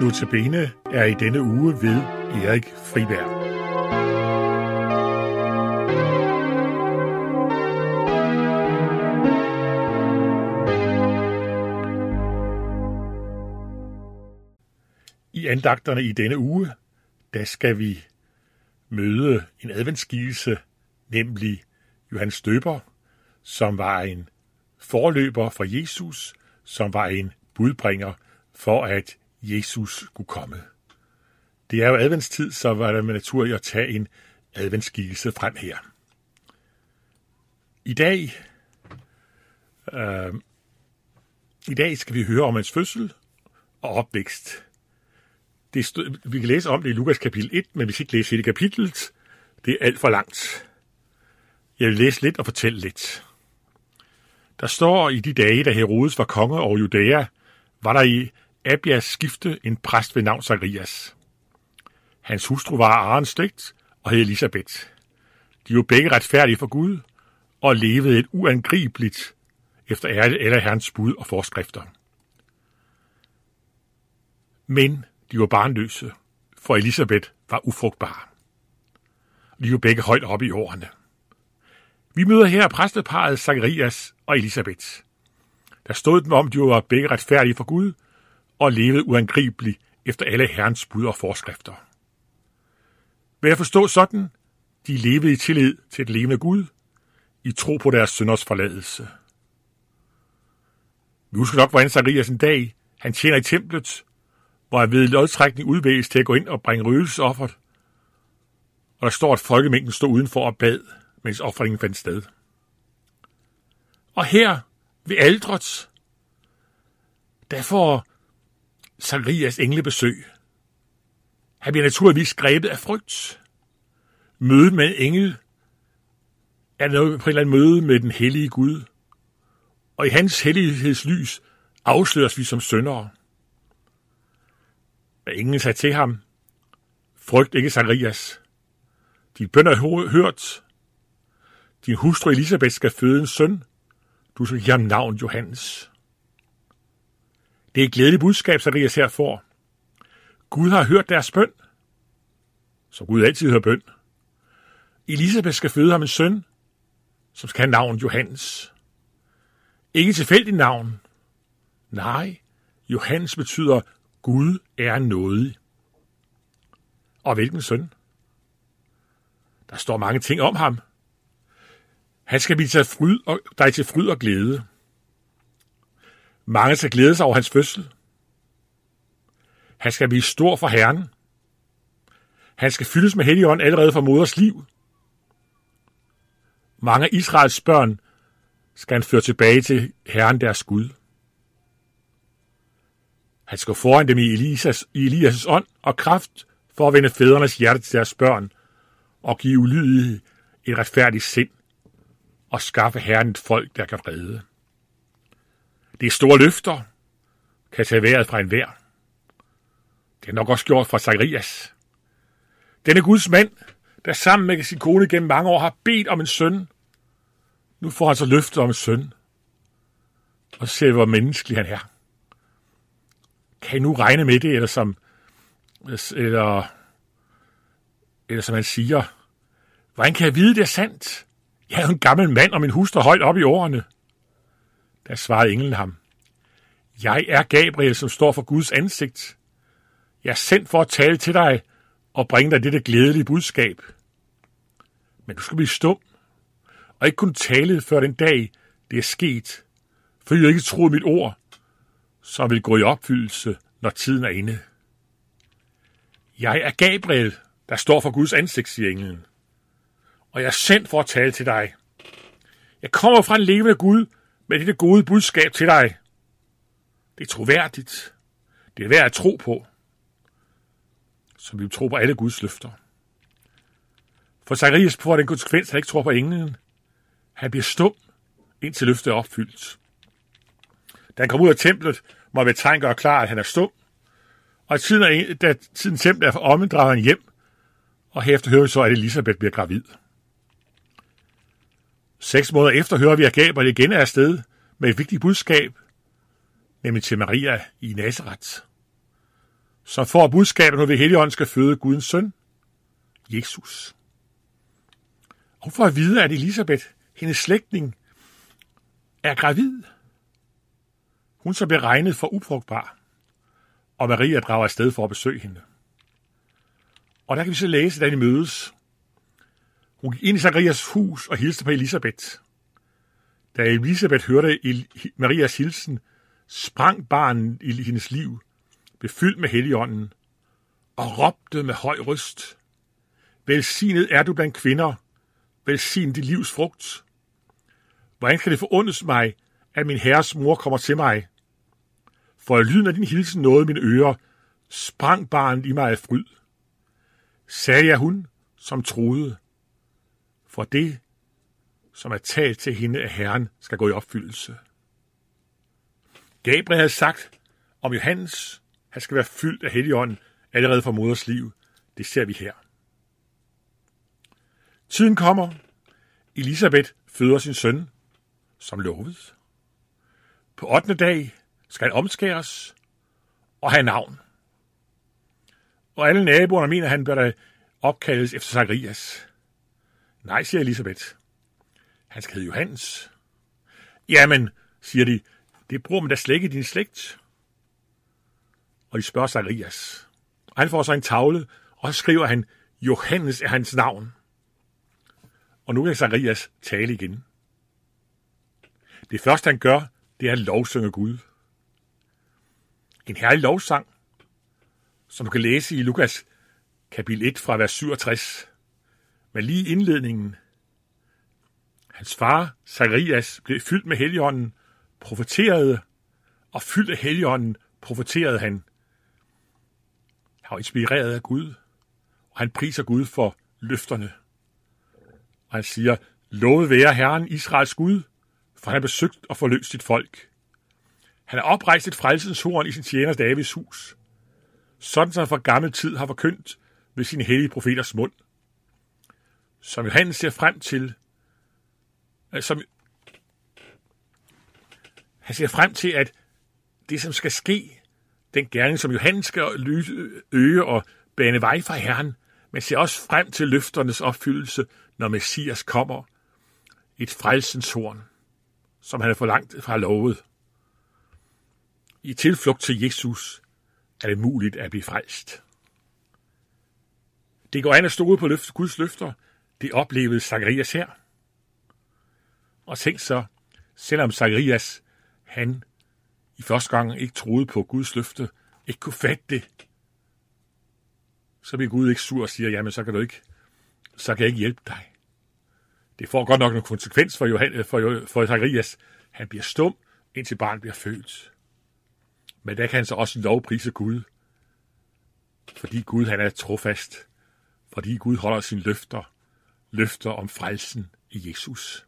Notabene er i denne uge ved Erik Friberg. I andagterne i denne uge, der skal vi møde en adventsgivelse, nemlig Johannes Døber, som var en forløber for Jesus, som var en budbringer for, at Jesus skulle komme. Det er jo adventstid, så var det med naturligt at tage en adventsskikkelse frem her. I dag, øh, i dag skal vi høre om hans fødsel og opvækst. Det stod, vi kan læse om det i Lukas kapitel 1, men vi skal ikke læse hele kapitlet. Det er alt for langt. Jeg vil læse lidt og fortælle lidt. Der står i de dage, da Herodes var konge over Judæa, var der i Abias skifte en præst ved navn Zacharias. Hans hustru var Arens slægt og hed Elisabeth. De var begge retfærdige for Gud og levede et uangribeligt efter alle herrens bud og forskrifter. Men de var barnløse, for Elisabeth var ufrugtbar. De var begge højt oppe i årene. Vi møder her præsteparet Zacharias og Elisabeth. Der stod dem om, de var begge retfærdige for Gud og levede uangribeligt efter alle herrens bud og forskrifter. Vil jeg forstå sådan? De levede i tillid til et levende Gud, i tro på deres sønders forladelse. Vi husker nok, hvordan Zacharias en dag, han tjener i templet, hvor han ved lodtrækning udvæges til at gå ind og bringe røgelsesofferet, og der står, at folkemængden stod udenfor og bad, mens offringen fandt sted. Og her ved aldret, der får Zacharias englebesøg. Han bliver naturligvis grebet af frygt. Mødet med en engel er noget på en eller anden møde med den hellige Gud. Og i hans hellighedslys afsløres vi som syndere. Men englen sagde til ham, frygt ikke Zacharias. Din bøn er hørt. Din hustru Elisabeth skal føde en søn. Du skal give ham navn Johannes. Det er et glædeligt budskab, Zacharias her får. Gud har hørt deres bøn, som Gud altid hører bøn. Elisabeth skal føde ham en søn, som skal have navn Johannes. Ikke tilfældigt navn. Nej, Johannes betyder Gud er nådig. Og hvilken søn? Der står mange ting om ham. Han skal blive til fryd og, dig til fryd og glæde. Mange skal glæde sig over hans fødsel. Han skal blive stor for Herren. Han skal fyldes med helligånd allerede fra moders liv. Mange af Israels børn skal han føre tilbage til Herren deres Gud. Han skal foran dem i Elias, i Elias' ånd og kraft for at vende fædrenes hjerte til deres børn og give ulydige et retfærdigt sind og skaffe Herren et folk, der kan redde. Det er store løfter, kan tage vejret fra enhver. Det er nok også gjort fra Zacharias. Denne Guds mand, der sammen med sin kone gennem mange år har bedt om en søn, nu får han så løftet om en søn, og ser, hvor menneskelig han er. Kan I nu regne med det, eller som, eller, eller som han siger, hvordan kan jeg vide, det er sandt? Jeg er jo en gammel mand, og min hustru højt op i årene. Da svarede englen ham, Jeg er Gabriel, som står for Guds ansigt. Jeg er sendt for at tale til dig og bringe dig dette glædelige budskab. Men du skal blive stum, og ikke kun tale før den dag, det er sket, for jeg ikke troede mit ord, som vil gå i opfyldelse, når tiden er inde. Jeg er Gabriel, der står for Guds ansigt, siger englen. Og jeg er sendt for at tale til dig. Jeg kommer fra en levende Gud, med dette gode budskab til dig. Det er troværdigt. Det er værd at tro på. Så vi tror på alle Guds løfter. For Zacharias får den konsekvens, at han ikke tror på englen. Han bliver stum, indtil løftet er opfyldt. Da han kommer ud af templet, må ved tegn gøre klar, at han er stum. Og tiden er, da tiden templet er omme, drager han hjem. Og herefter hører vi så, at Elisabeth bliver gravid. Seks måneder efter hører vi, at Gabriel igen er afsted med et vigtigt budskab, nemlig til Maria i Nazareth. som får budskabet, når vi Helligånden skal føde Gudens søn, Jesus. Og hun får at vide, at Elisabeth, hendes slægtning, er gravid. Hun så bliver regnet for ufrugtbar, og Maria drager afsted for at besøge hende. Og der kan vi så læse, da de mødes. Hun gik ind i Zacharias hus og hilste på Elisabeth. Da Elisabeth hørte Marias hilsen, sprang barnet i hendes liv, befyldt med helligånden, og råbte med høj røst. Velsignet er du blandt kvinder, velsignet dit livs frugt. Hvordan kan det forundes mig, at min herres mor kommer til mig? For i lyden af din hilsen nåede mine ører, sprang barnet i mig af fryd. Sagde jeg hun, som troede, for det, som er talt til hende af Herren, skal gå i opfyldelse. Gabriel havde sagt om Johannes, han skal være fyldt af Helligånden allerede fra moders liv. Det ser vi her. Tiden kommer. Elisabeth føder sin søn, som lovet. På 8. dag skal han omskæres og have navn. Og alle naboerne mener, at han bør da opkaldes efter Zacharias. Nej, siger Elisabeth. Han skal hedde Johannes. Jamen, siger de, det bruger man da slet ikke i din slægt. Og de spørger Zacharias. Og han får så en tavle, og så skriver han, Johannes er hans navn. Og nu kan Zacharias tale igen. Det første, han gør, det er at lovsynge Gud. En herlig lovsang, som du kan læse i Lukas kapitel 1 fra vers 67. Men lige indledningen, hans far, Zacharias, blev fyldt med helligånden, profeterede, og fyldt af helligånden, profeterede han. Han var inspireret af Gud, og han priser Gud for løfterne. Og han siger, lovet være Herren Israels Gud, for han har besøgt og forløst sit folk. Han har oprejst et frelsens horn i sin tjener Davids hus, sådan som han fra gammel tid har forkyndt ved sine hellige profeters mund, som Johannes ser frem til, øh, som han ser frem til, at det, som skal ske, den gerning, som Johannes skal øge og bane vej for Herren, men ser også frem til løfternes opfyldelse, når Messias kommer. Et frelsens horn, som han er forlangt fra lovet. I tilflugt til Jesus er det muligt at blive frelst. Det går an at stole på løft, Guds løfter. Det oplevede Zacharias her. Og tænk så, selvom Zacharias, han i første gang ikke troede på Guds løfte, ikke kunne fatte det, så bliver Gud ikke sur og siger, jamen så kan du ikke, så kan jeg ikke hjælpe dig. Det får godt nok en konsekvens for, Johan, for, for Zacharias. Han bliver stum, indtil barnet bliver født. Men der kan han så også lovprise Gud, fordi Gud han er trofast fordi Gud holder sine løfter, løfter om frelsen i Jesus.